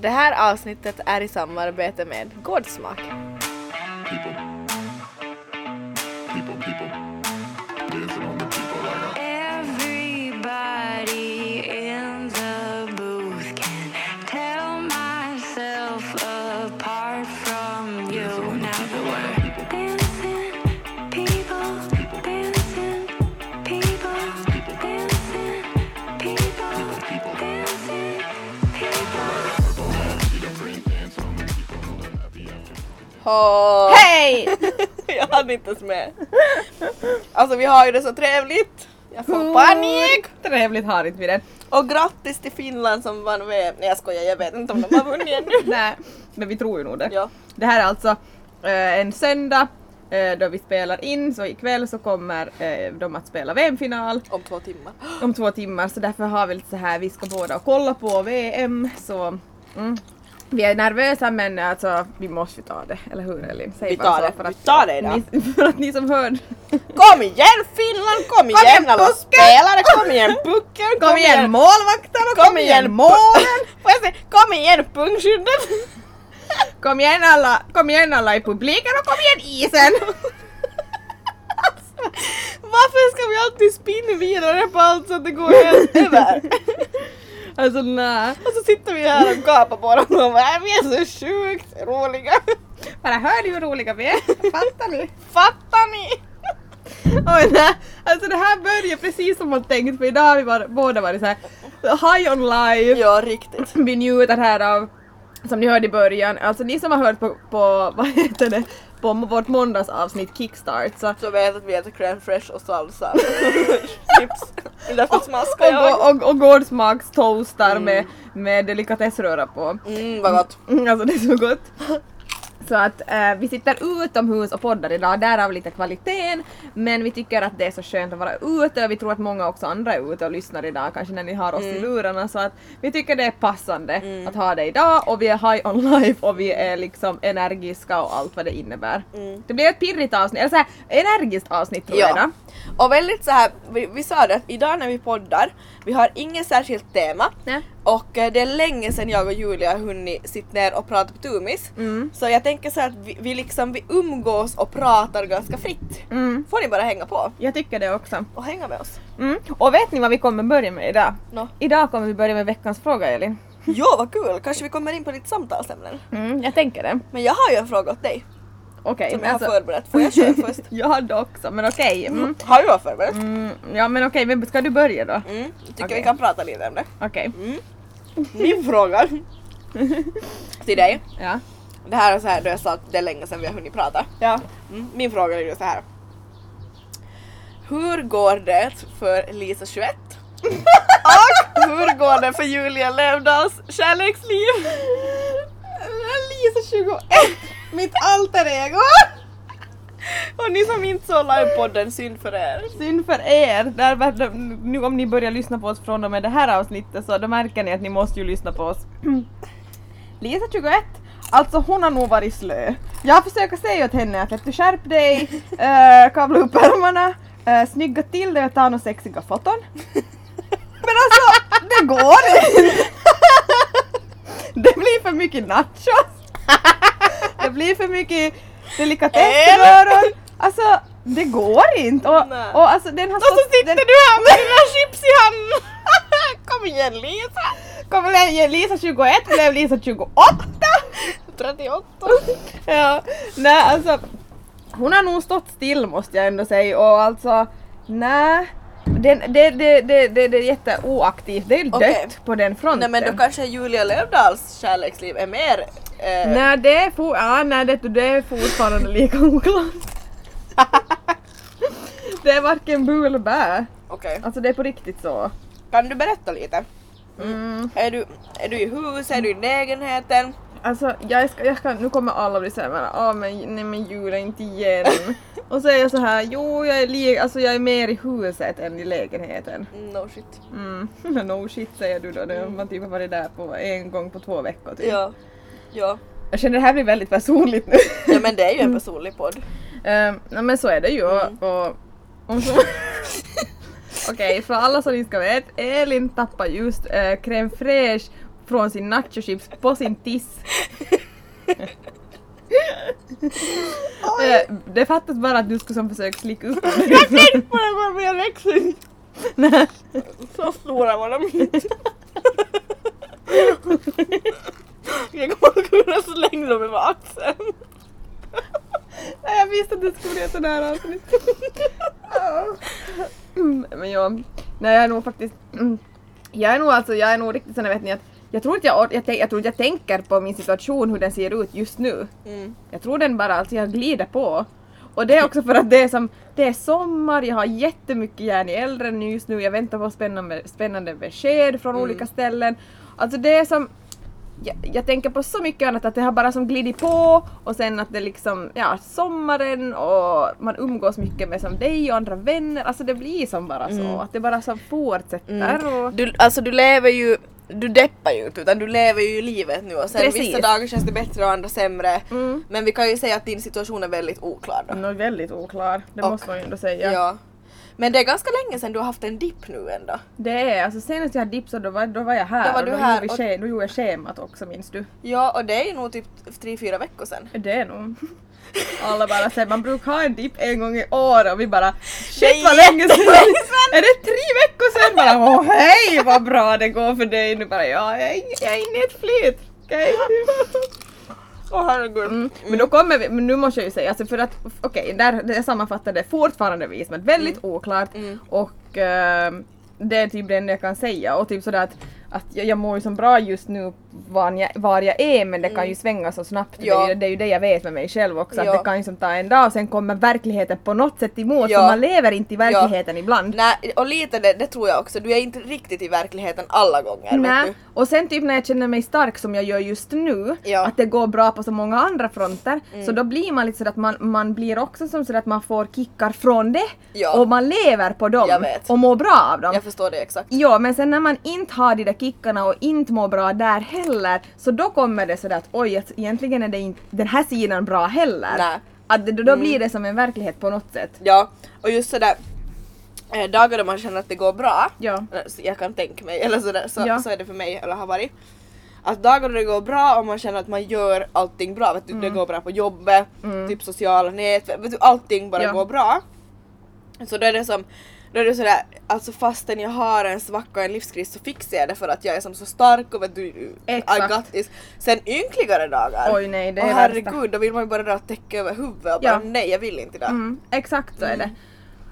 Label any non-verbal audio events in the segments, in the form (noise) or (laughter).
Det här avsnittet är i samarbete med Gårdsmak. people. Oh. Hej! (laughs) jag hann inte ens med. Alltså vi har ju det så trevligt. Jag får panik! Trevligt har inte vi det. Och grattis till Finland som vann VM. Nej jag skojar, jag vet inte om de har vunnit ännu. (laughs) Nej, men vi tror ju nog det. Ja. Det här är alltså eh, en söndag eh, då vi spelar in, så ikväll så kommer eh, de att spela VM-final Om två timmar. om två timmar så därför har vi lite så här, vi ska båda och kolla på VM så mm. Vi är nervösa men alltså vi måste ju ta det, eller hur Elin? Säg Vi tar det. för Vi att, tar det idag. Ni, (laughs) för att ni som hörde Kom igen Finland, kom igen igen, alla spelare, kom igen pucken, Kom igen målvakten och kom, igen pu- målen! (laughs) Kom igen pungskyddet! (laughs) Kom igen alla, kom igen alla i publiken och kom igen isen! Varför ska vi alltid spinna vidare på allt så att det går helt över? Alltså nej. Och så sitter vi här och gapar på dem och bara vi är så sjukt roliga. Bara hör ni hur roliga vi är? Fattar ni? (laughs) Fattar ni? Oj, nej. Alltså det här börjar precis som man tänkt för idag har vi var, båda varit såhär high on life. Ja, riktigt. Vi njuter här av, som ni hörde i början, alltså ni som har hört på, på vad heter det, på vårt måndagsavsnitt Kickstart så Så vet att vi äter crème fraîche och salsa. (laughs) Chips. Därför smaskar och, jag. och, och, och Gårdsmaks toastar med, med delikatessröra på. Mm, vad gott. Mm, alltså det är så gott. Så att eh, vi sitter utomhus och poddar idag, därav lite kvaliteten. Men vi tycker att det är så skönt att vara ute och vi tror att många också andra är ute och lyssnar idag, kanske när ni har oss i lurarna. Så att vi tycker det är passande att ha det idag och vi är high on life och vi är liksom energiska och allt vad det innebär. Det blir ett pirrigt avsnitt, eller såhär energiskt avsnitt tror jag Ja. idag. Och väldigt så här, vi, vi sa det att idag när vi poddar, vi har inget särskilt tema. Ja. Och eh, det är länge sedan jag och Julia har hunnit sitta ner och prata på tumis. Mm. Så jag tänker så här att vi, vi liksom vi umgås och pratar ganska fritt. Mm. Får ni bara hänga på Jag tycker det också. och hänga med oss. Mm. Och vet ni vad vi kommer börja med idag? Nå. Idag kommer vi börja med veckans fråga Elin. (laughs) Ja vad kul, kanske vi kommer in på lite samtalsämnen. Mm, jag tänker det. Men jag har ju en fråga åt dig Okej. som men jag har alltså- förberett. Får jag köra (laughs) först? Jag hade också, men okej. Mm. Har du förberett? Mm, ja men okej, men ska du börja då? Mm, tycker vi kan prata lite om det. Okej. Min fråga till dig. Ja. Det här är så här då jag sa att det är länge sedan vi har hunnit prata. Ja. Mm, min fråga är så här. Hur går det för Lisa 21? Och hur går det för Julia Lövdahls kärleksliv? Lisa 21! Mitt alter ego! (laughs) Och ni som inte såg livepodden, synd för er. Synd för er! Där, nu om ni börjar lyssna på oss från och med det här avsnittet så då märker ni att ni måste ju lyssna på oss. (clears throat) Lisa 21, alltså hon har nog varit slö. Jag försöker säga åt henne att du skärp dig, äh, (laughs) kavla upp ärmarna, äh, snygga till dig och ta några sexiga foton. (laughs) Men alltså, det går inte! Det blir för mycket nachos. Det blir för mycket delikatessröror. (laughs) Alltså, det går inte. Och, Nej. och alltså den har Och så sitter den, du här med dina chips i handen! (laughs) Kom igen Lisa! Kommer igen, Lisa 21 blev Lisa 28! 38! (laughs) Ja, nej alltså. Hon har nog stått still måste jag ändå säga och alltså, nej. Det, det, det, det, det, det är jätteoaktivt, det är dött Okej. på den fronten. Nej men då kanske Julia Lövdahls kärleksliv är mer... Eh, Nej det är, for, ja, nej, det, det är fortfarande lika oklart. (laughs) det är varken bu eller bä. Okej. Alltså det är på riktigt så. Kan du berätta lite? Mm. Är, du, är du i huset, är du i lägenheten? Alltså jag ska, jag ska, nu kommer alla bli såhär ah, men nej men Julia inte igen. (laughs) Och så är jag så här, jo jag är, li, alltså, jag är mer i huset än i lägenheten. Mm, No shit. Mm. (laughs) No shit säger du då, det, man typ har varit där på en gång på två veckor typ. Ja. Ja. Jag känner det här blir väldigt personligt nu. (laughs) ja men det är ju en personlig podd. Um, nej men så är det ju Mm. och, och så... Okej, för alla som inte ska veta, Elin tappade just uh, crème fraîche från sin nachochips på sin tiss. Eh, det fattas bara att du skulle som försöka slicka upp den. Jag tänkte på det bara men jag växer inte. Nej. Så stora var de inte. Jag kommer att kunna slänga dem över axeln. Nej, jag visste att det skulle bli ett sånt här avsnitt. Men jag, nej jag är nog faktiskt, mm, jag är nog alltså, jag är nog riktigt sån här, vet ni att jag tror inte jag, jag, jag tror inte jag tänker på min situation hur den ser ut just nu. Mm. Jag tror den bara, alltså jag glider på. Och det är också för att det är som, det är sommar, jag har jättemycket järn i elden just nu, jag väntar på spännande, spännande besked från olika ställen. Alltså det är som, jag, jag tänker på så mycket annat att det har bara som glidit på och sen att det liksom, ja, sommaren och man umgås mycket med som dig och andra vänner, alltså det blir som bara så, att det bara som fortsätter och... Du, alltså du lever ju, du deppar ju inte utan du lever ju livet nu och sen Precis. vissa dagar känns det bättre och andra sämre. Mm. Men vi kan ju säga att din situation är väldigt oklar då. Nå, väldigt oklar, det Och- måste man ju ändå säga. Ja. Men det är ganska länge sedan du har haft en dipp nu ändå. Det är, alltså senast jag hade dipsat då var, då var jag här Då var och du då, här gjorde vi och- då gjorde jag schemat också minns du? Ja och det är nog typ tre fyra veckor sedan. Det är nog. Alla bara säger man brukar ha en dipp en gång i år och vi bara shit vad länge sedan! Är det tre veckor sedan? Bara åh hej vad bra det går för dig nu bara ja jag är, inne i ett flyt. Okej? Åh herregud. Mm. Men då kommer vi, men nu måste jag ju säga, alltså för att okej, där det sammanfattar det fortfarande vis men väldigt oklart Mm. och eh, det är typ det enda jag kan säga och typ sådär att, att jag, jag mår ju som bra just nu var jag, var jag är men det kan ju svänga så snabbt. Mm. Ja. Det, är ju, det är ju det jag vet med mig själv också Ja. att det kan ju som ta en dag och sen kommer verkligheten på något sätt emot Ja. för man lever inte i verkligheten ibland. Nej, och lite det, det tror jag också. Du är inte riktigt i verkligheten alla gånger. Nej. Och sen typ när jag känner mig stark som jag gör just nu, Ja. Mm. att det går bra på så många andra fronter, så då blir man lite sådär att man, man blir också som sådär att man får kickar från det Ja. och man lever på dem och mår bra av dem. Jag förstår det exakt. Ja, men sen när man inte har de där kickarna och inte mår bra där heller, så då kommer det sådär att oj, att egentligen är det inte den här sidan bra heller. Nej. Mm. Att det, då blir det som en verklighet på något sätt. Ja, och just sådär eh, dagar då man känner att det går bra, Ja. eh, jag kan tänka mig, eller sådär, så, Ja. så är det för mig, eller har varit. Att dagar då det går bra och man känner att man gör allting bra, vet du, det går bra på jobbet, typ sociala nätverk, vet du, allting bara Mm. Ja. går bra. Så då är det som, då är det sådär, alltså fastän jag har en svacka och en livskris så fixar jag det för att jag är som så stark och vet du, I Exakt. got this. Sen ynkligare dagar, Oj, nej, det är herregud, då vill man ju bara dra ett täcke över huvudet och bara Ja. nej jag vill inte idag. Mm, exakt så är det.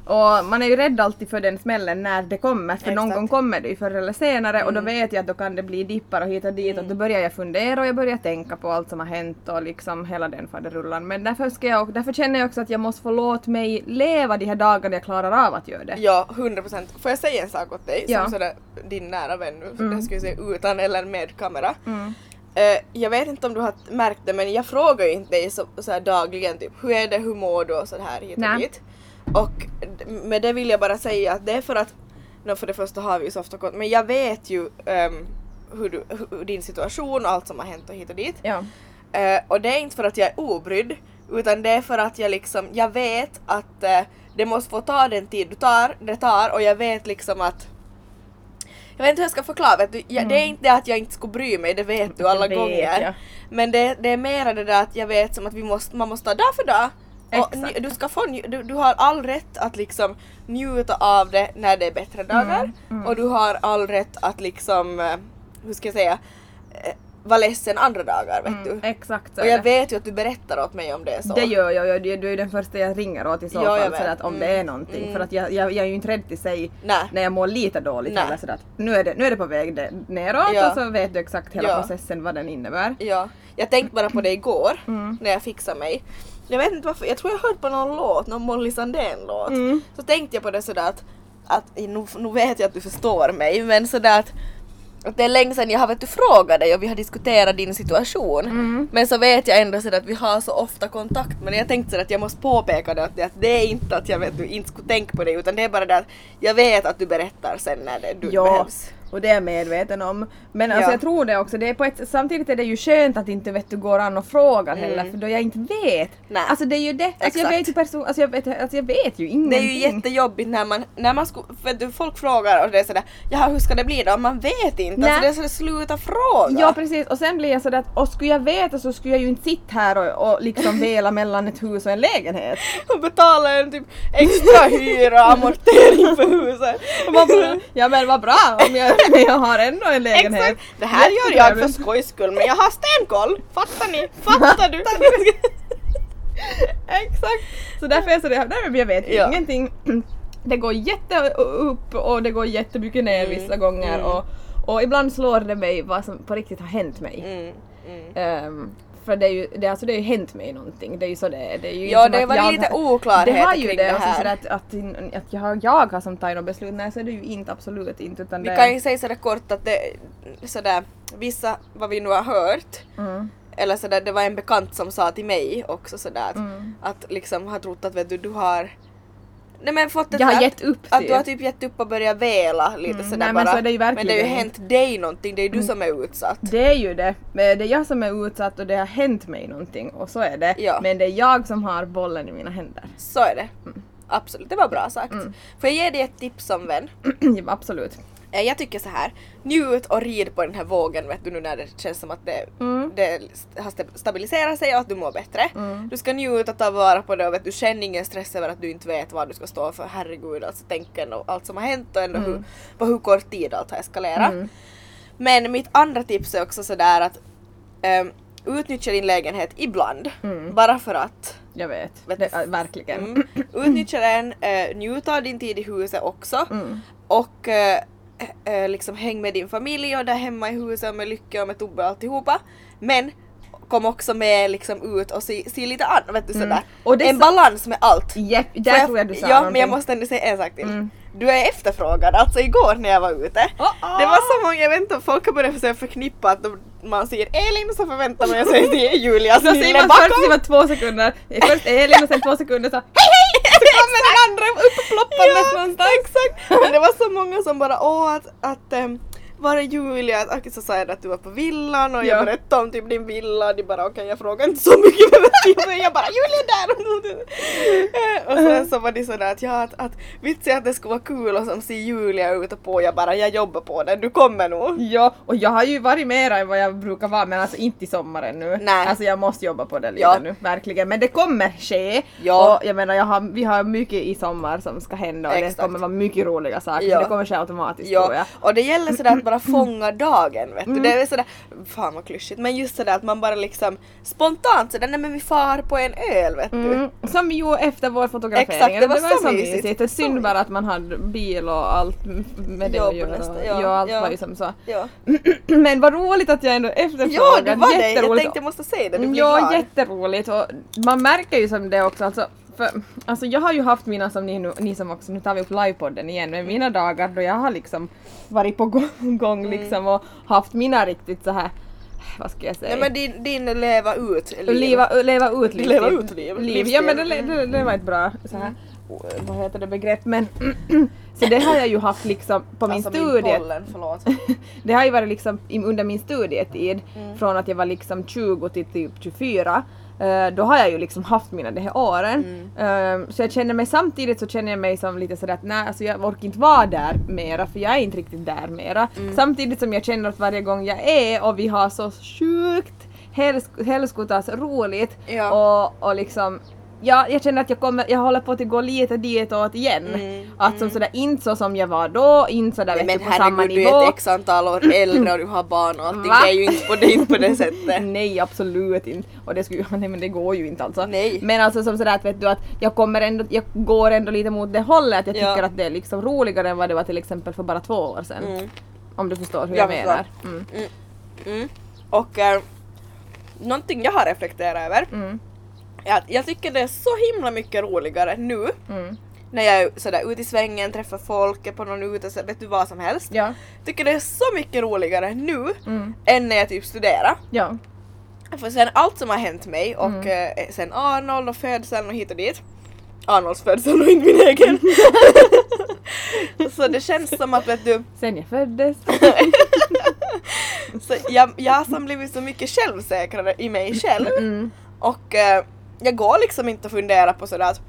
Och man är ju rädd alltid för den smällen när det kommer, för någon Exakt. gång kommer det ju förr eller senare och då vet jag att då kan det bli dippar och hit och dit och då börjar jag fundera och jag börjar tänka på allt som har hänt och liksom hela den faderullan. Men därför, ska jag, därför känner jag också att jag måste få låta mig leva de här dagarna jag klarar av att göra det. Ja, 100 procent. Får jag säga en sak åt dig Ja. som sådär din nära vän nu, för det jag säga utan eller med kamera. Mm. Eh, jag vet inte om du har märkt det men jag frågar ju inte dig så, så dagligen typ hur är det, hur mår du och så här hit och dit. Och med det vill jag bara säga att det är för att, no, för det första har vi ju så ofta kontakt, men jag vet ju ehm, hur, du, hur din situation och allt som har hänt och hit och dit. Ja. Eh, och det är inte för att jag är obrydd utan det är för att jag liksom, jag vet att eh, det måste få ta den tid du tar, det tar och jag vet liksom att jag vet inte hur jag ska förklara, vet du, jag, det är inte det att jag inte skulle bry mig, det vet du alla Mm. Vet gånger. jag. Men det, det är mera det där att jag vet som att vi måste, man måste ta dag för dag. Och nj- du, ska få, nj- du, du har all rätt att liksom njuta av det när det är bättre dagar Mm, och du har all rätt att liksom, eh, hur ska jag säga, eh, vara ledsen andra dagar vet Mm, du. exakt så Och är jag det. vet ju att du berättar åt mig om det så. Det gör jag, jag, du är ju den första jag ringer åt i så Ja, jag fall vet. sådär att om Mm. det är någonting. Mm. För att jag, jag, jag är ju inte rädd till sig Nej. när jag mår lite dåligt Nej. eller sådär att nu är det, nu är det på väg de- neråt Ja. och så vet du exakt hela Ja. processen vad den innebär. Ja, jag tänkte bara på det igår Mm. när jag fixade mig. Jag vet inte varför, jag tror jag hörde på någon låt, någon Molly Sandén-låt. Mm. Så tänkte jag på det sådär att, att nu, nu vet jag att du förstår mig, men sådär att, att det är länge sedan jag har vet du, frågat dig och vi har diskuterat din situation. Mm. Men så vet jag ändå att vi har så ofta kontakt. Men jag tänkte sådär att jag måste påpeka det att, det, att det är inte att jag vet du, inte skulle tänka på dig utan det är bara det att jag vet att du berättar sen när det du Ja, behövs. Och det är jag medveten om. Men alltså Ja. jag tror det också, det är på ett, samtidigt är det ju skönt att inte vet du går an och frågar heller Mm. för då jag inte vet. Nej. Alltså det är ju det, alltså jag vet ju person, alltså jag vet, alltså jag vet ju Det ingenting. är ju jättejobbigt när man, när man sko, för du, folk frågar och det är sådär Jaha hur ska det bli då? Man vet inte, Nej. alltså det är sådär sluta fråga! Ja precis och sen blir jag sådär att och skulle jag veta så skulle jag ju inte sitta här och, och liksom vela (laughs) mellan ett hus och en lägenhet. och betala en typ extra hyra och amortering för huset. Ja men vad bra om jag, men (laughs) jag har ändå en lägenhet. Exakt! Det här gör jag för skojs skull men jag har stenkoll! Fattar ni? Fattar du? (laughs) Exakt! Så därför är jag nej men jag vet Ja. ingenting. (clears throat) Det går jätte upp och det går jättemycket ner Mm, vissa gånger mm. och, och ibland slår det mig vad som på riktigt har hänt mig. Mm, mm. För det är ju, det, alltså det har ju hänt mig någonting, det är ju så det är. Det är ju Ja inte som det att var jag lite har- oklarheter det har ju kring det, det alltså här. sådär att, att, att jag, jag har som tagit något beslut, nej så är det ju inte absolut inte utan Vi det... kan ju säga sådär kort att det sådär vissa vad vi nu har hört mm, eller sådär det var en bekant som sa till mig också sådär att, mm. att liksom har trott att vet du, du har Nej men fått Jag har att- gett upp Att typ. du har typ gett upp och börjat vela lite Mm, sådär nej, men bara. så är det ju men det har ju hänt dig någonting, det är ju du som är utsatt. Det är ju det. Men det är jag som är utsatt och det har hänt mig någonting och så är det. Ja. Men det är jag som har bollen i mina händer. Så är det. Absolut, det var bra sagt. Mm. Får jag ge dig ett tips som vän? (clears throat) absolut. Eh, Jag tycker så här. njut och rid på den här vågen vet du nu när det känns som att det, Mm. det har sta- stabiliserat sig och att du mår bättre. Mm. Du ska njuta och ta vara på det och vet du, känn ingen stress över att du inte vet vad du ska stå för. Herregud, alltså tänk ändå allt som har hänt och ändå Mm. hur, på hur kort tid allt har eskalerat. Mm. Men mitt andra tips är också sådär att um, utnyttja din lägenhet ibland. Mm. Bara för att. Jag vet. Vet Det, äh, verkligen. Mm. Utnyttja den, uh, njut av din tid i huset också. Mm. Och eh, eh, liksom häng med din familj och där hemma i huset och med Lycke och med Tobbe och alltihopa. Men kom också med liksom ut och se, se lite annat, vet du Mm. sådär. Och det en sa- balans med allt. Får där tror jag du sa Ja, någonting. men jag måste ändå säga en sak till. Mm. Du är efterfrågad, alltså igår när jag var ute. Oh, Det var så många, jag vet inte folk har börjat försöka förknippa att de, man säger Elin så förväntar man sig att det är Julia Så säger man först bakom. säger man två sekunder, först Elin och sen två sekunder så hej! Så kommer den andra uppploppandes Ja, någonstans. exakt! Men det var så många som bara åh att, att ehm, var är Julia? Att, så sa att du var på villan och Ja. jag berättade om typ din villa och de bara okej jag frågar inte så mycket men jag bara Julia är där! Eh, och sen så var de sådär att ja att, att vitsi att det skulle vara kul och som se Julia ute på jag bara jag jobbar på det, du kommer nog. Ja, och jag har ju varit mera än vad jag brukar vara men alltså inte i sommaren nu. Nej. Alltså jag måste jobba på det lite Ja. nu, verkligen. Men det kommer ske. Ja. Och jag menar jag har, vi har mycket i sommar som ska hända och Exakt. det kommer vara mycket roliga saker. Ja. Det kommer ske automatiskt tror Ja, jag. och det gäller sådär bara fånga dagen vet du. Mm. Det är sådär, fan vad klyschigt, men just sådär att man bara liksom spontant sådär, nej men vi far på en öl vet du. Mm. Som vi gjorde efter vår fotografering. Exakt, det var så så mysigt. mysigt. Det är synd bara att man hade bil och allt med det att göra. ja, ja, allt ja. var ju som så. Ja. (clears throat) Men vad roligt att jag ändå efterfrågar. Ja, det var det! Jag tänkte jag måste säga det, du blir Ja, glad. jätteroligt och man märker ju som det också alltså för, alltså jag har ju haft mina som ni, nu, ni som också, nu tar vi upp livepodden igen, men mina dagar då jag har liksom varit på gång, (laughs) gång Mm. liksom och haft mina riktigt så här vad ska jag säga? Nej men din, din leva ut liv. Leva, leva ut liv. Leva ut liv. liv. Ja men det, det, det var ett bra så här, vad heter det begrepp men (clears throat) så det har jag ju haft liksom på min alltså studie. min pollen, förlåt. (laughs) Det har ju varit liksom under min studietid, Mm. från att jag var liksom 20 till typ 24. Eh, då har jag ju liksom haft mina de här åren. Mm. Eh, så jag känner mig samtidigt så känner jag mig som lite sådär att nej alltså jag orkar inte vara där mera för jag är inte riktigt där mera. Mm. Samtidigt som jag känner att varje gång jag är och vi har så sjukt helsk- helskotas roligt Ja. och, och liksom Ja, jag känner att jag, kommer, jag håller på att gå lite ditåt igen. Mm, Att som sådär, inte så som jag var då, inte sådär vet Men du, på samma herregud, du nivå. är ett x antal år äldre och du har barn och allting. Va? Det är ju inte på det, inte på det sättet. (laughs) Nej absolut inte. Och det, skulle, (laughs) nej, men det går ju inte alltså. Nej. Men alltså som sådär att vet du att jag kommer ändå, jag går ändå lite mot det hållet att jag Ja. tycker att det är liksom roligare än vad det var till exempel för bara två år sedan. Mm. Om du förstår hur Jag jag, menar. Mm. Mm. Och eh, någonting jag har reflekterat över Att jag tycker det är så himla mycket roligare nu Mm. när jag är sådär ute i svängen, träffar folk, är på någon ute, så vet du vad som helst. Ja. Tycker det är så mycket roligare nu Mm. än när jag typ studerar. Ja. För sen allt som har hänt mig och Mm. eh, sen Arnold och födseln och hit och dit Arnolds födsel och inte min egen. (laughs) så det känns som att vet du, Sen jag föddes. (laughs) så jag, jag har som blivit så mycket självsäkrare i mig själv. Mm. Och eh, jag går liksom inte och funderar på sådär att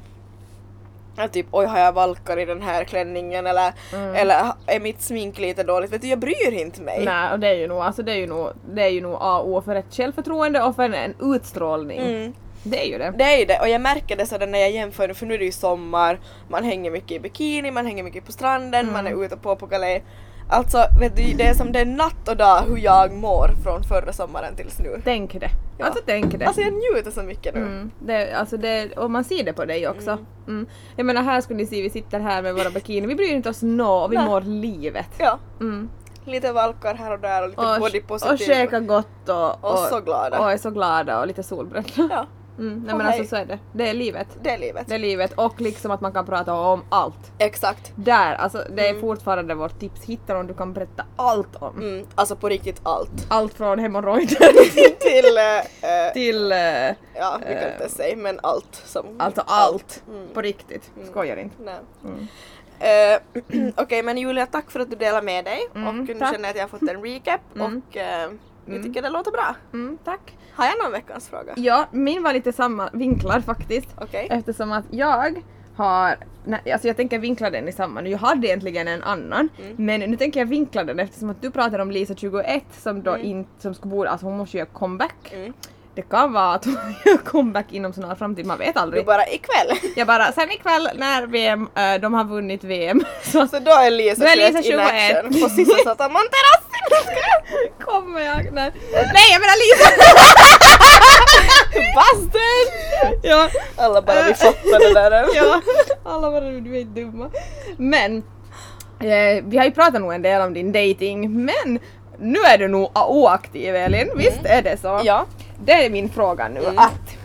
att typ oj har jag valkar i den här klänningen eller, Mm. eller är mitt smink lite dåligt? Vet du jag bryr inte mig. Nej, och det är ju nog, alltså det är ju nog, det är ju nog A och O för ett självförtroende och för en utstrålning. Mm. Det är ju det. Det är ju det och jag märker det sådär när jag jämför nu för nu är det ju sommar, man hänger mycket i bikini, man hänger mycket på stranden, man Mm. är ute på på galej. Alltså vet du, det är som det är natt och dag hur jag mår från förra sommaren tills nu. Tänk det. Ja. Alltså tänk det. Alltså jag njuter så mycket nu. Mm, det, alltså det, och man ser det på dig också. Mm. Jag menar här skulle ni se, vi sitter här med våra bikini, vi bryr inte oss nå och vi Nej. mår livet. Ja, Mm. lite valkar här och där och lite Och, body och positive. käka gott och, Och så glada. Och är så glada och lite solbrända. Ja, Mm. Nej men alltså så är det. Det är livet. det är livet. Det är livet och liksom att man kan prata om allt. Exakt. Där, alltså det är Mm. fortfarande vårt tips. Hitta någon du kan berätta allt om. Mm, alltså på riktigt allt. Allt från hemorrojder (laughs) Till, eh, till uh, ja vi kan inte säga men allt som... alltså allt. Mm. På riktigt. Skojar inte. Nej. Mm. Eh, (clears throat) Okej men Julia tack för att du delar med dig Mm, och nu tack. känner jag att jag har fått en recap Mm. och eh, jag Mm. tycker det låter bra. Mm, tack. Har jag någon veckans fråga? Ja, min var lite samma vinklar faktiskt. Okej. Eftersom att jag har, nej, alltså jag tänker vinkla den i samma nu, jag hade egentligen en annan. Mm. Men nu tänker jag vinkla den eftersom att du pratar om Lisa 21 som då Mm. inte, som ska bo, alltså hon måste göra comeback. Mm. Det kan vara att hon (laughs) gör comeback inom snar framtid, man vet Du aldrig. bara ikväll. Jag bara, sen ikväll när VM, äh, de har vunnit VM, så Så då är Lisa Då är Lisa 21 in 21. action på Sissa Sataman terrassen. Kommer jag, nej. Nej jag menar Lisa! (laughs) Busted! ja. Alla bara vi fattar det där. (laughs) ja, alla bara du är dumma. Men, eh, vi har ju pratat nog en del om din dating, men nu är du nog oaktiv Elin, visst är det så? Ja. Det är min fråga nu Mm. att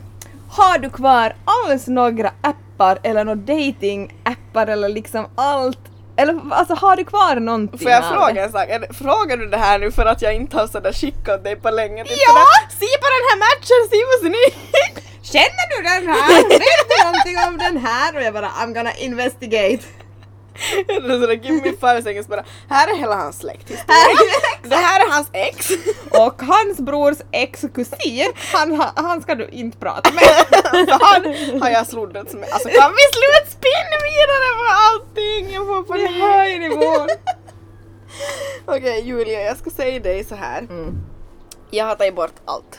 har du kvar alls några appar eller några dating-appar eller liksom allt? Eller alltså har du kvar någonting Får jag av fråga en sak? Är Frågar du det här nu för att jag inte har sådär skickat dig på länge? Typ Ja! sådär, Se på den här matchen, se vad snygg! Känner du den här? Vet du någonting om den här? Och jag bara I'm gonna investigate. Sådär, give me five seconds bara. Här är hela hans. Här Det här är hans ex. Och hans brors ex-kusin, han, ha- han ska du inte prata med. Så han har jag sloddat med. Alltså kan vi sluta spinna vidare på allting? Jag får Det panik. hör ju nivån. Okej Julia, jag ska säga dig så här. Mm. Jag har tagit bort allt.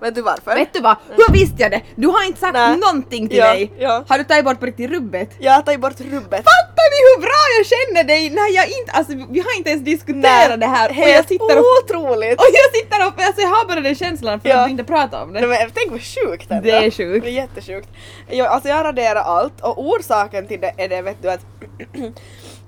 Vet du varför? Vet du vad? Hur visste jag det? Du har inte sagt Nej. någonting till Ja, mig. ja. Har du tagit bort på riktigt rubbet? Jag har tagit bort rubbet. Fattar ni hur bra jag känner dig när jag inte, alltså vi har inte ens diskuterat det här och jag helt sitter och, otroligt. och jag sitter och alltså, jag har bara den känslan för Ja. att du inte pratar om Nej, det. men tänk vad sjukt ändå. Det är sjukt. Det är jättesjukt. Jag, alltså jag raderar allt och orsaken till det är det vet du att (clears throat)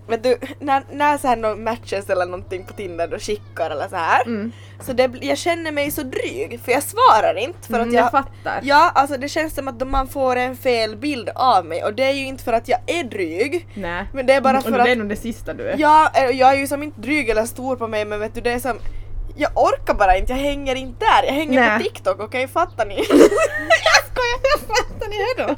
Vet du, när, när så här någon matches eller någonting på Tinder då skickar eller så här Mm. Så det, jag känner mig så dryg för jag svarar inte för att Mm, jag, jag fattar. Ja, alltså det känns som att man får en fel bild av mig och det är ju inte för att jag är dryg Nej. Men det är bara Och för det är att nog det sista du är. jag, är- jag är ju som inte dryg eller stor på mig men vet du det är som Jag orkar bara inte, jag hänger inte där, jag hänger Nej. på TikTok, okej fattar ni? (laughs) jag skojar! Fattar ni det då?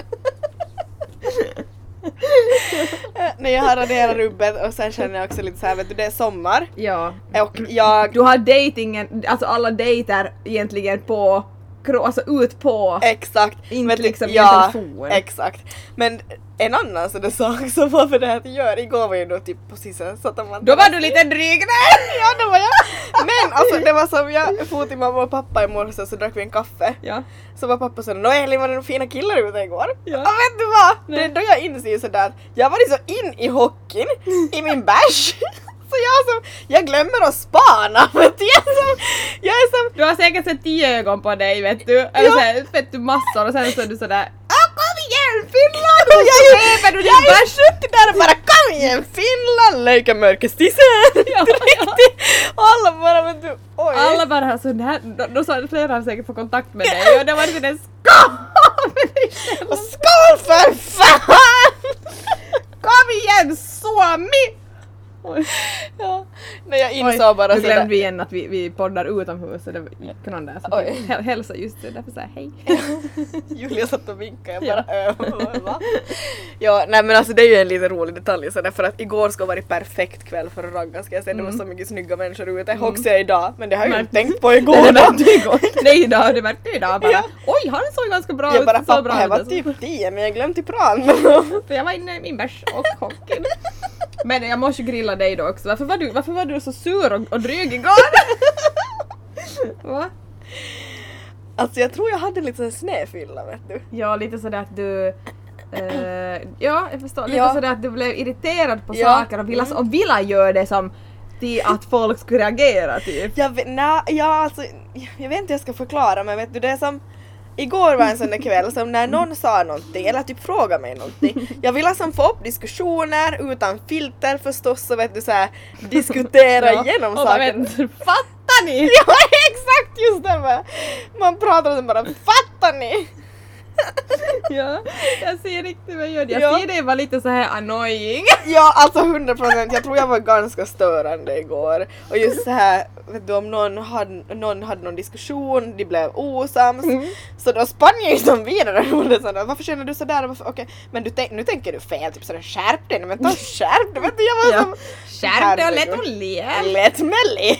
(laughs) (laughs) När jag har raderat rubbet och sen känner jag också lite så här, vet du det är sommar Ja. och jag Du har datingen, alltså alla dejter egentligen på, alltså ut på. Exakt! Inte du, liksom i ja, telefon. Exakt. Men en annan sån där sak (laughs) som var för det här att göra igår var ju då typ på sisen så att man Då var du lite dryg där! (laughs) Ja det var jag! Men alltså det var som jag for till mamma och pappa i morse så drack vi en kaffe Ja. Så var pappa såhär, nå Elin var det några fina killar ute igår? Ja. Och vet du vad? Det Nej. är då jag inser sådär jag var så in i hockeyn, i min bärs (laughs) Så jag som, jag glömmer att spana (laughs) vet du. Jag är som, jag är som Du har säkert sett tio ögon på dig vet du. Eller Ja. såhär, vet du massor och sen så är du sådär ah, kom igen Finland! Och (laughs) jag är ju, Sveper du jag din är bärs? suttit där och bara kom igen Finland, leka mörkestisen! (laughs) Ja, Riktigt! Alla bara vet du, oj! Alla bara alltså, det här, då, sa flera säkert få kontakt med dig och det var lite en skål skål för fan! Kom igen Suomi! Oj. (laughs) Ja. Nej jag insåg bara nu glömde vi igen att vi, vi poddar utomhus och det gick någon där som Oj. hälsa just det, därför såhär hej. (laughs) Julia satt och vinkade, jag bara va? Ja, nej men alltså det är ju en lite rolig detalj sådär för att igår ska vara en perfekt kväll för att ragga ska jag säga. Det var så mycket snygga människor ute. Mm. Också idag, men det har jag ju Nej. inte tänkt på Nej, igår. det märkte igår. (laughs) Nej då, det märkte du idag bara. Ja. Oj, han såg ganska bra jag ut. bara så pappa, bra jag var ut." typ 10 men jag glömde till pran. För jag var inne i min bärs och chocken. Men jag måste ju grilla dig då också. Varför var du, varför var du så sur och, och dryg igår? (laughs) Va? alltså jag tror jag hade lite sån snedfylla vet du. Ja, lite sådär att du... eh, ja, jag förstår. Lite Ja. sådär att du blev irriterad på Ja. saker och ville, Mm. och ville göra det som till att folk skulle reagera typ. Jag vet, na, ja alltså, jag vet inte hur jag ska förklara men vet du det är som Igår var en sån där kväll som när någon sa någonting eller typ frågade mig någonting. Jag ville som få upp diskussioner utan filter förstås och vet du såhär diskutera (laughs) igenom och bara, saker. "Men, Fattar ni? (laughs) Ja exakt just det! Man pratar och sen bara fattar ni? (laughs) ja, jag ser riktigt vad jag gör. Jag Ja. ser dig vara lite så här annoying. (laughs) Ja alltså 100% jag tror jag var ganska störande igår. Och just så här, vet du om någon hade, någon hade någon diskussion, de blev osams. Mm. Så då spann jag ju som vidare (laughs) sådär, varför känner du sådär? Varför, okej, men du tänk, nu tänker du fel, typ sådär skärp dig men ta skärp dig! Vet du, jag var Ja. som... Skärp dig och lätt och le. Lätt Melly!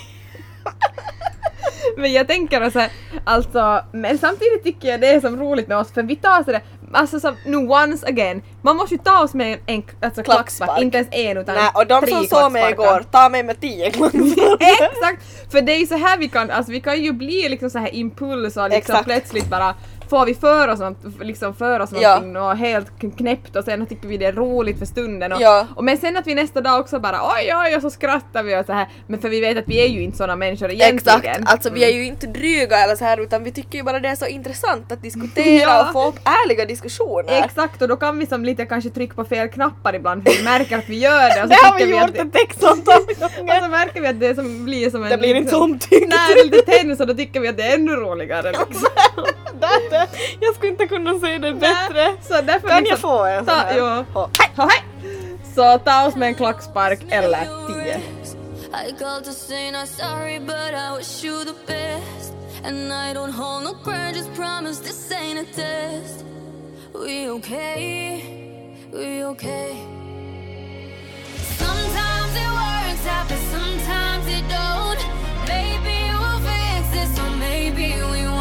(laughs) Men jag tänker så här, alltså, men samtidigt tycker jag det är som roligt med oss för vi tar sådär, alltså som nu once again, man måste ju ta oss med en alltså, klackspark, Klackspark. inte ens en utan Nej, och de tre som såg mig igår, ta mig med tio klacksparkar! (laughs) Exakt! För det är ju så här vi kan, alltså vi kan ju bli liksom så här impuls och liksom Exakt. plötsligt bara får vi för oss, något, liksom för oss Ja. någonting och helt kn- knäppt och sen tycker vi det är roligt för stunden och, Ja. och men sen att vi nästa dag också bara oj oj och så skrattar vi och så här men för vi vet att vi är ju inte sådana människor egentligen. Exakt, alltså vi är ju inte dryga eller så här utan vi tycker ju bara det är så intressant att diskutera (laughs) Ja. och få upp ärliga diskussioner. Exakt och då kan vi som lite kanske trycka på fel knappar ibland för vi märker att vi gör det och så (laughs) Det har vi gjort att ett textavtal (laughs) och så märker vi att det som blir som en Det blir inte liksom- så omtyckt. Nej, det är lite tennis och då tycker vi att det är ännu roligare. Liksom. Där, där. Jag skulle inte kunna säga det bättre. Så därför Kan jag få en sån här? jo. Ja. Ha, hej! Så ta oss med en klackspark eller tio. I called to say not sorry, but I wish you the best. And I don't hold no grudges, promise this ain't a test. We okay, we okay. Sometimes it works out, but sometimes it don't. Maybe we'll fix this, or maybe we won't.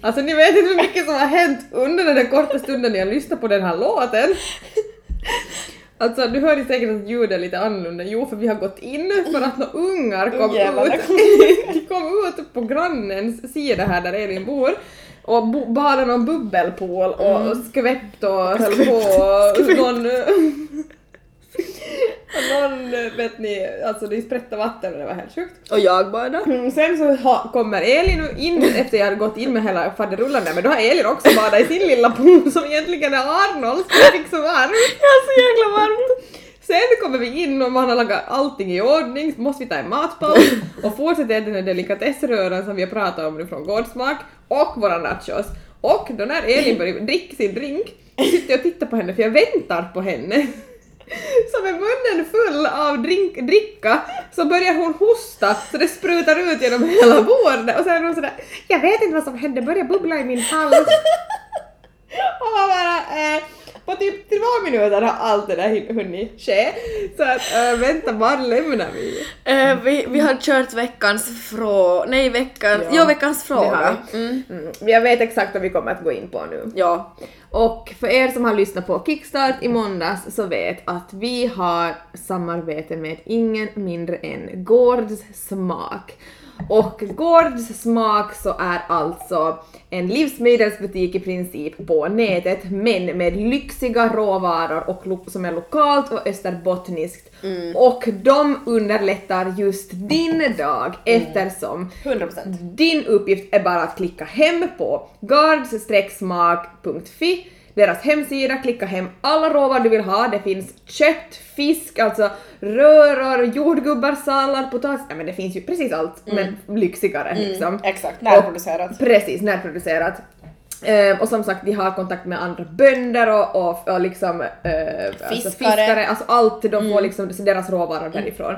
Alltså ni vet inte hur mycket som har hänt under den där korta stunden jag lyssnade på den här låten. Alltså du hörde säkert att ljudet är lite annorlunda. Jo, för vi har gått in för att några ungar kom Ungjävlarna ut. De (laughs) kom ut på grannens sida här där Elin bor och bo- badade någon bubbelpool och Mm. och skvätt och höll på och någon... och någon, vet ni, alltså det sprättade vatten och det var helt sjukt. Och jag badade. Mm, sen så ha, kommer Elin in efter jag hade gått in med hela faderullan där, men då har Elin också badat i sin lilla pool som egentligen är Arnolds, för jag fick så varmt. Är så jäkla varmt. Sen kommer vi in och man har lagat allting i ordning, så måste vi ta en matpaus och fortsätta äta den här delikatessröran som vi har pratat om nu från Gårdsmak och våra nachos. Och då när Elin börjar dricka sin drink sitter jag och tittar på henne för jag väntar på henne. (laughs) Så med munnen full av drink, dricka så börjar hon hosta så det sprutar ut genom hela bordet och så är hon sådär Jag vet inte vad som hände, börjar bubbla i min hals. (laughs) Och man bara, eh, på typ två minuter har allt det där hunnit ske. Så att äh, vänta, var lämnar vi? Eh, vi, vi har kört veckans frå... Nej, veckans... Ja, Ja, veckans fråga. Mm. Mm. Jag vet exakt vad vi kommer att gå in på nu. Ja. Och för er som har lyssnat på Kickstart i måndags så vet att vi har samarbete med ingen mindre än Gårds Smak. Och Gårds Smak så är alltså en livsmedelsbutik i princip på nätet men med lyxiga råvaror och som är lokalt och österbottniskt. Och de underlättar just din dag eftersom 100%. din uppgift är bara att klicka hem på guards-smak.fi, deras hemsida, klicka hem alla råvaror du vill ha. Det finns kött, fisk, alltså röror, jordgubbar, sallad, potatis, ja men det finns ju precis allt men lyxigare liksom. Exakt, närproducerat. Precis, närproducerat. Eh, och som sagt, de har kontakt med andra bönder och, och, och liksom eh, Alltså Fiskare. fiskare, alltså allt, de får liksom deras råvaror därifrån.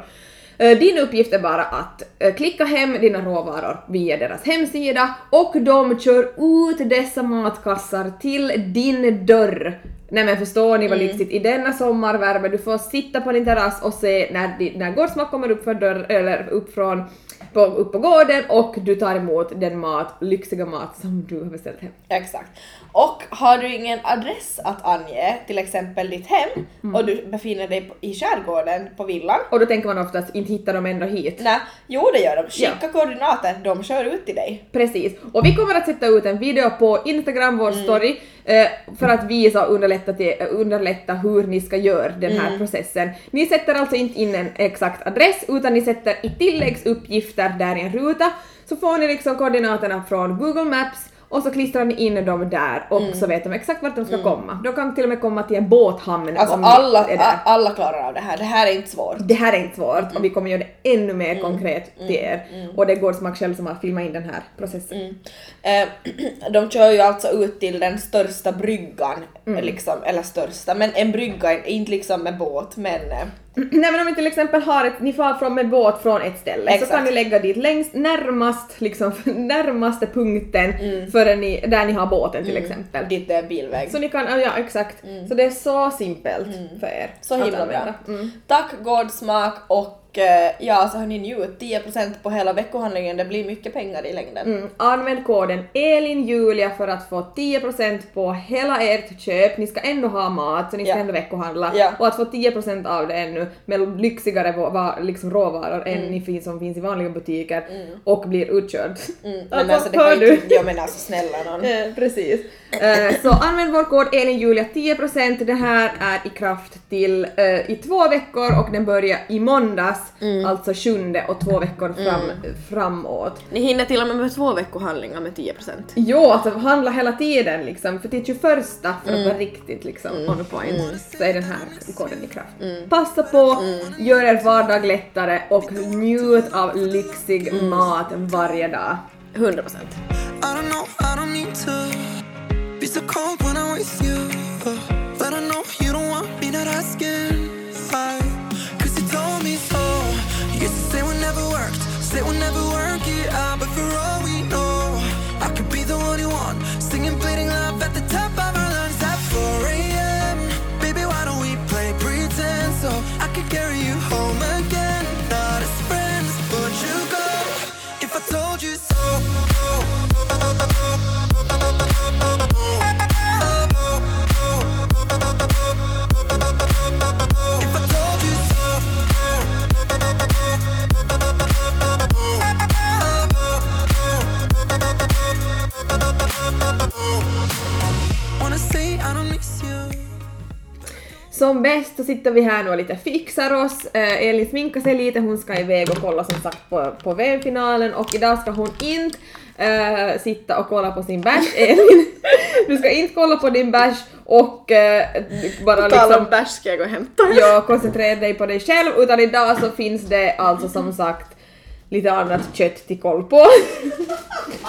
Eh, Din uppgift är bara att eh, klicka hem dina råvaror via deras hemsida och de kör ut dessa matkassar till din dörr. Nej men förstår ni vad lyxigt? I denna sommarvärme, du får sitta på din terrass och se när, när Gårdsmak kommer upp för dörr, eller upp från på, upp på gården och du tar emot den mat, lyxiga mat som du har beställt hem. Exakt. Och har du ingen adress att ange, till exempel ditt hem, och du befinner dig i skärgården på villan, Och då tänker man oftast, inte hittar de ändå hit. Nej, jo det gör de. Skicka koordinater, de kör ut till dig. Precis. Och vi kommer att sätta ut en video på Instagram, vår Mm. story, för att visa och underlätta, till, eh, underlätta hur ni ska göra den Mm. här processen. Ni sätter alltså inte in en exakt adress, utan ni sätter i tilläggsuppgifter där i en ruta, så får ni liksom koordinaterna från Google Maps och så klistrar ni in dem där och Mm. så vet de exakt vart de ska komma. De kan till och med komma till en båthamn Alltså om alla, är där. alla klarar av det här, det här är inte svårt. Det här är inte svårt Mm. och vi kommer göra det ännu mer konkret till er. Och det går Smak själv som har filmat in den här processen. Mm. Eh, (clears throat) de kör ju alltså ut till den största bryggan, Mm. liksom, eller största, men en brygga, inte liksom med båt, men eh, Nej men om ni till exempel har ett, ni far från med båt från ett ställe Exakt. så kan ni lägga dit längst närmast, liksom (laughs) närmaste punkten Mm. för ni, där ni har båten till exempel. dit det är bilväg. Så ni kan, ja, exakt. Så det är så simpelt för er. Mm. Så himla bra. Mm. Tack Gårdsmak och eh, ja, så hörni njut, 10% på hela veckohandlingen, det blir mycket pengar i längden. Mm. Använd koden ELINJULIA för att få 10% på hela ert köp. Ni ska ändå ha mat så ni ska Ja. ändå veckohandla. Ja. Och att få 10% av det ännu med lyxigare liksom råvaror än Mm. ni finns, som finns i vanliga butiker och blir utkörd. Mm. (laughs) Alltså, Men alltså det hör kan du? inte, jag menar alltså snälla någon. (laughs) Eh, precis. Eh, så använd vår kod ELINJULIA 10%. Det här är i kraft till eh, i två veckor och den börjar i måndags, Mm. alltså sjunde och två veckor fram, framåt. Ni hinner till och med med två veckohandlingar med 10%. Jo, alltså handla hela tiden liksom, för till 21 för att Mm. vara riktigt liksom on point så är den här koden i kraft. Mm. Passa på, gör er vardag lättare och njut av lyxig Mm. mat varje dag. 100%. I don't know, I don't need to be so cold when I'm with you. But I know you don't want me not asking why. Cause you told me so. Used to say we never worked, say we'll never work it out. But for all we know, I could be the one you want. Singing, Som bäst så sitter vi här nu och lite fixar oss. Eh, Elin sminkar sig lite, hon ska iväg och kolla som sagt på, på VM-finalen och idag ska hon inte eh, sitta och kolla på sin bärs. (laughs) Elin, du ska inte kolla på din bärs och eh, bara På liksom om bärs ska jag gå och hämta. ja, koncentrera dig på dig själv utan idag så finns det alltså som sagt lite annat kött till koll (laughs) på.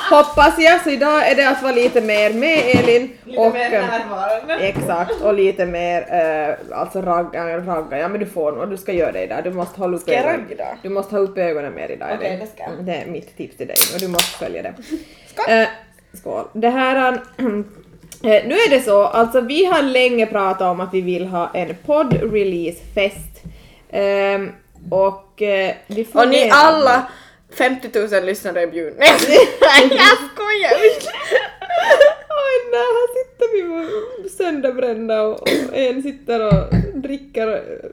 Hoppas jag, så idag är det att vara lite mer med Elin. och, eh, närvarande. Exakt, och lite mer eh, alltså ragga, ragga, ja men du får nog, du ska göra det idag, du måste hålla upp ögonen. Du måste ha upp ögonen mer idag. Okej, Elin. det ska jag. Det är mitt tips till dig och du måste följa det. (laughs) Skål. Eh, skål. Det här, (clears throat) Eh, nu är det så, alltså vi har länge pratat om att vi vill ha en podd-release-fest. Ehm, och eh, vi Och ni funderar- alla 50 000 lyssnare är bjudna. Nej, jag skojar! (laughs) Oj nej, här sitter vi sönderbrända och, och en sitter och dricker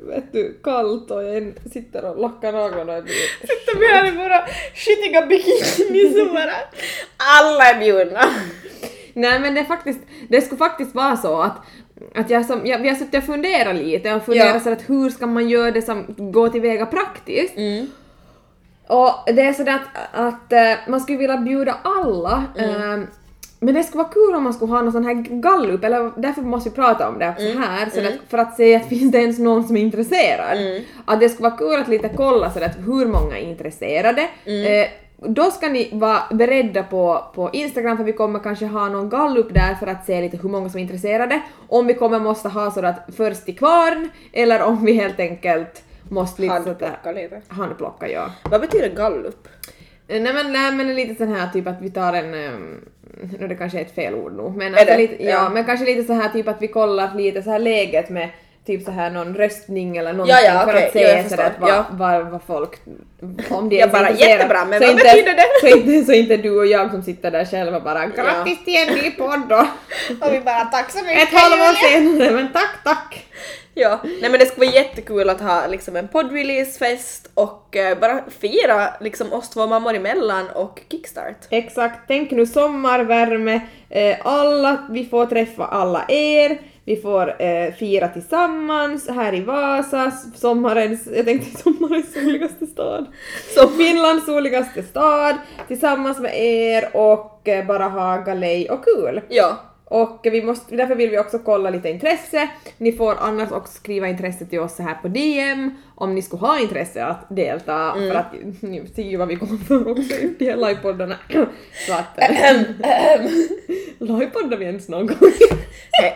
vet du, kallt och en sitter och lackar naglarna. och blir- Sitter vi här i våra skitiga bikinis och bara... Alla är bjudna. Nej men det är faktiskt, det skulle faktiskt vara så att att jag som, jag, vi har suttit och funderat lite och funderat Ja. så att hur ska man göra det som går tillväga praktiskt. Och det är sådär att, att eh, man skulle vilja bjuda alla eh, men det skulle vara kul om man skulle ha någon sån här gallup, eller därför måste vi prata om det också här, så att, för att se att finns det ens någon som är intresserad. Att det skulle vara kul att lite kolla så att hur många är intresserade. Eh, då ska ni vara beredda på, på Instagram för vi kommer kanske ha någon gallup där för att se lite hur många som är intresserade. Om vi kommer måste ha så att först till kvarn eller om vi helt enkelt måste lite Handplocka lite. handplocka ja. Vad betyder gallup? Eh, Nej men, nej, men lite sån här typ att vi tar en, um, nu det kanske är ett fel ord nog, men, alltså lite, ja. Ja. men kanske lite så här typ att vi kollar lite så här läget med typ så här någon röstning eller någonting Ja, ja, för okej. att se Ja, jag så att vad, Ja. vad, vad folk, om de Ja, är så bara jättebra, men så vad inte, betyder det? (laughs) Så inte, så inte du och jag som sitter där själva bara grattis till en ny podd då. (laughs) Och vi bara tack så mycket Ett halvår senare, men tack tack. Ja, nej men det skulle vara jättekul att ha liksom en poddreleasefest och eh, bara fira liksom oss två mammor emellan och kickstart. Exakt, tänk nu sommarvärme, eh, alla, vi får träffa alla er, vi får eh, fira tillsammans här i Vasa, sommarens, jag tänkte (laughs) sommarens soligaste stad. Så Finlands soligaste stad, tillsammans med er och eh, bara ha galej och kul. Ja, Och vi måste, därför vill vi också kolla lite intresse. Ni får annars också skriva intresse till oss så här på DM om ni skulle ha intresse att delta för att ni ser ju vad vi kommer för också i de här livepoddarna. (clears throat) så att... (laughs) Livepoddar vi ens någon gång?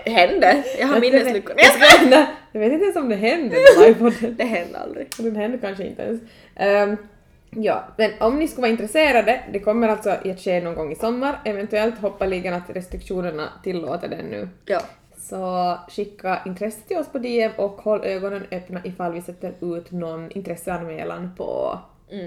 Hände. Jag har minnesluckor. Jag ska- Nej, Jag vet inte ens om det hände med livepodden. Det hände aldrig. Den hände kanske inte ens. Ehm, ja, men om ni skulle vara intresserade, det kommer alltså att ske någon gång i sommar, eventuellt hoppaligen att restriktionerna tillåter det nu. Ja. Så skicka intresse till oss på DM och håll ögonen öppna ifall vi sätter ut någon intresseanmälan på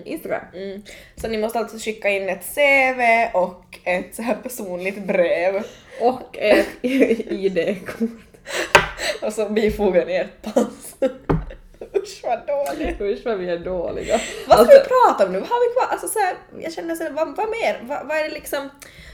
Instagram. Mm. Så ni måste alltså skicka in ett CV och ett så här personligt brev Och ett (laughs) ID-kort. (laughs) och så bifogar ni ert pass. Usch vad dåligt. Usch vad vi är dåliga. Vad ska Alltså- vi prata om nu? Vad har vi kvar? Alltså så här, jag känner så här, vad, vad mer? Vad, vad är det liksom?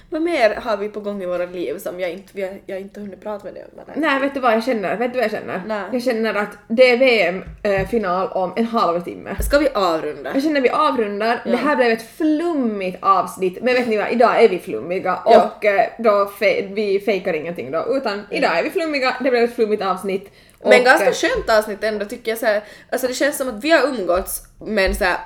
Vad mer har vi på gång i våra liv som jag inte, har, jag inte hunnit prata med dig om? Nej, vet du vad jag känner? Vet du vad jag känner? Nej. Jag känner att det är VM-final om en halvtimme. Ska vi avrunda? Jag känner vi avrundar. Det här blev ett flummigt avsnitt, men vet ni vad? Idag är vi flummiga Ja. och eh, då fe- vi fejkar ingenting då, utan idag är vi flummiga, det blev ett flummigt avsnitt. Men och, ganska eh, skönt avsnitt ändå tycker jag så här, alltså det känns som att vi har umgåtts men så här,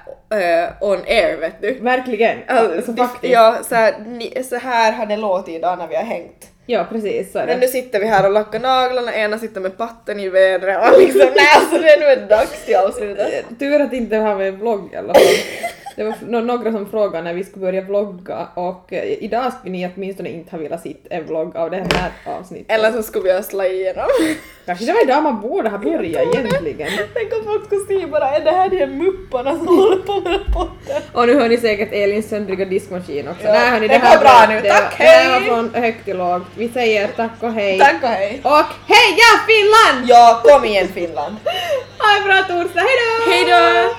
eh, on air vet du. Verkligen. Alltså, det- faktiskt. Ja, så här, ni, så här har det låtit idag när vi har hängt. Ja, precis så är Men det. nu sitter vi här och lackar naglarna, ena sitter med patten i vädret och liksom (laughs) nej alltså det är nu dags till avslutet. Tur att inte har vi en vlogg i alla fall. Det var nå- några som frågade när vi skulle börja vlogga och eh, idag skulle ni åtminstone inte ha velat se en vlogg av det här avsnittet. Eller så skulle vi ha slagit igenom. Kanske det var idag man borde ha börjat egentligen. Tänk om folk skulle se bara är det här de här mupparna som håller på med podden? Och nu hör ni säkert Elins söndriga diskmaskin också. Ja, Nej, hörni, det här går bra var- nu. det Tack, var- Det här var hej! från högt till lågt. Vi säger tack och hej. Tack och hej! Och heja Finland! Ja, kom igen Finland! Ha en bra torsdag, hejdå! Hejdå!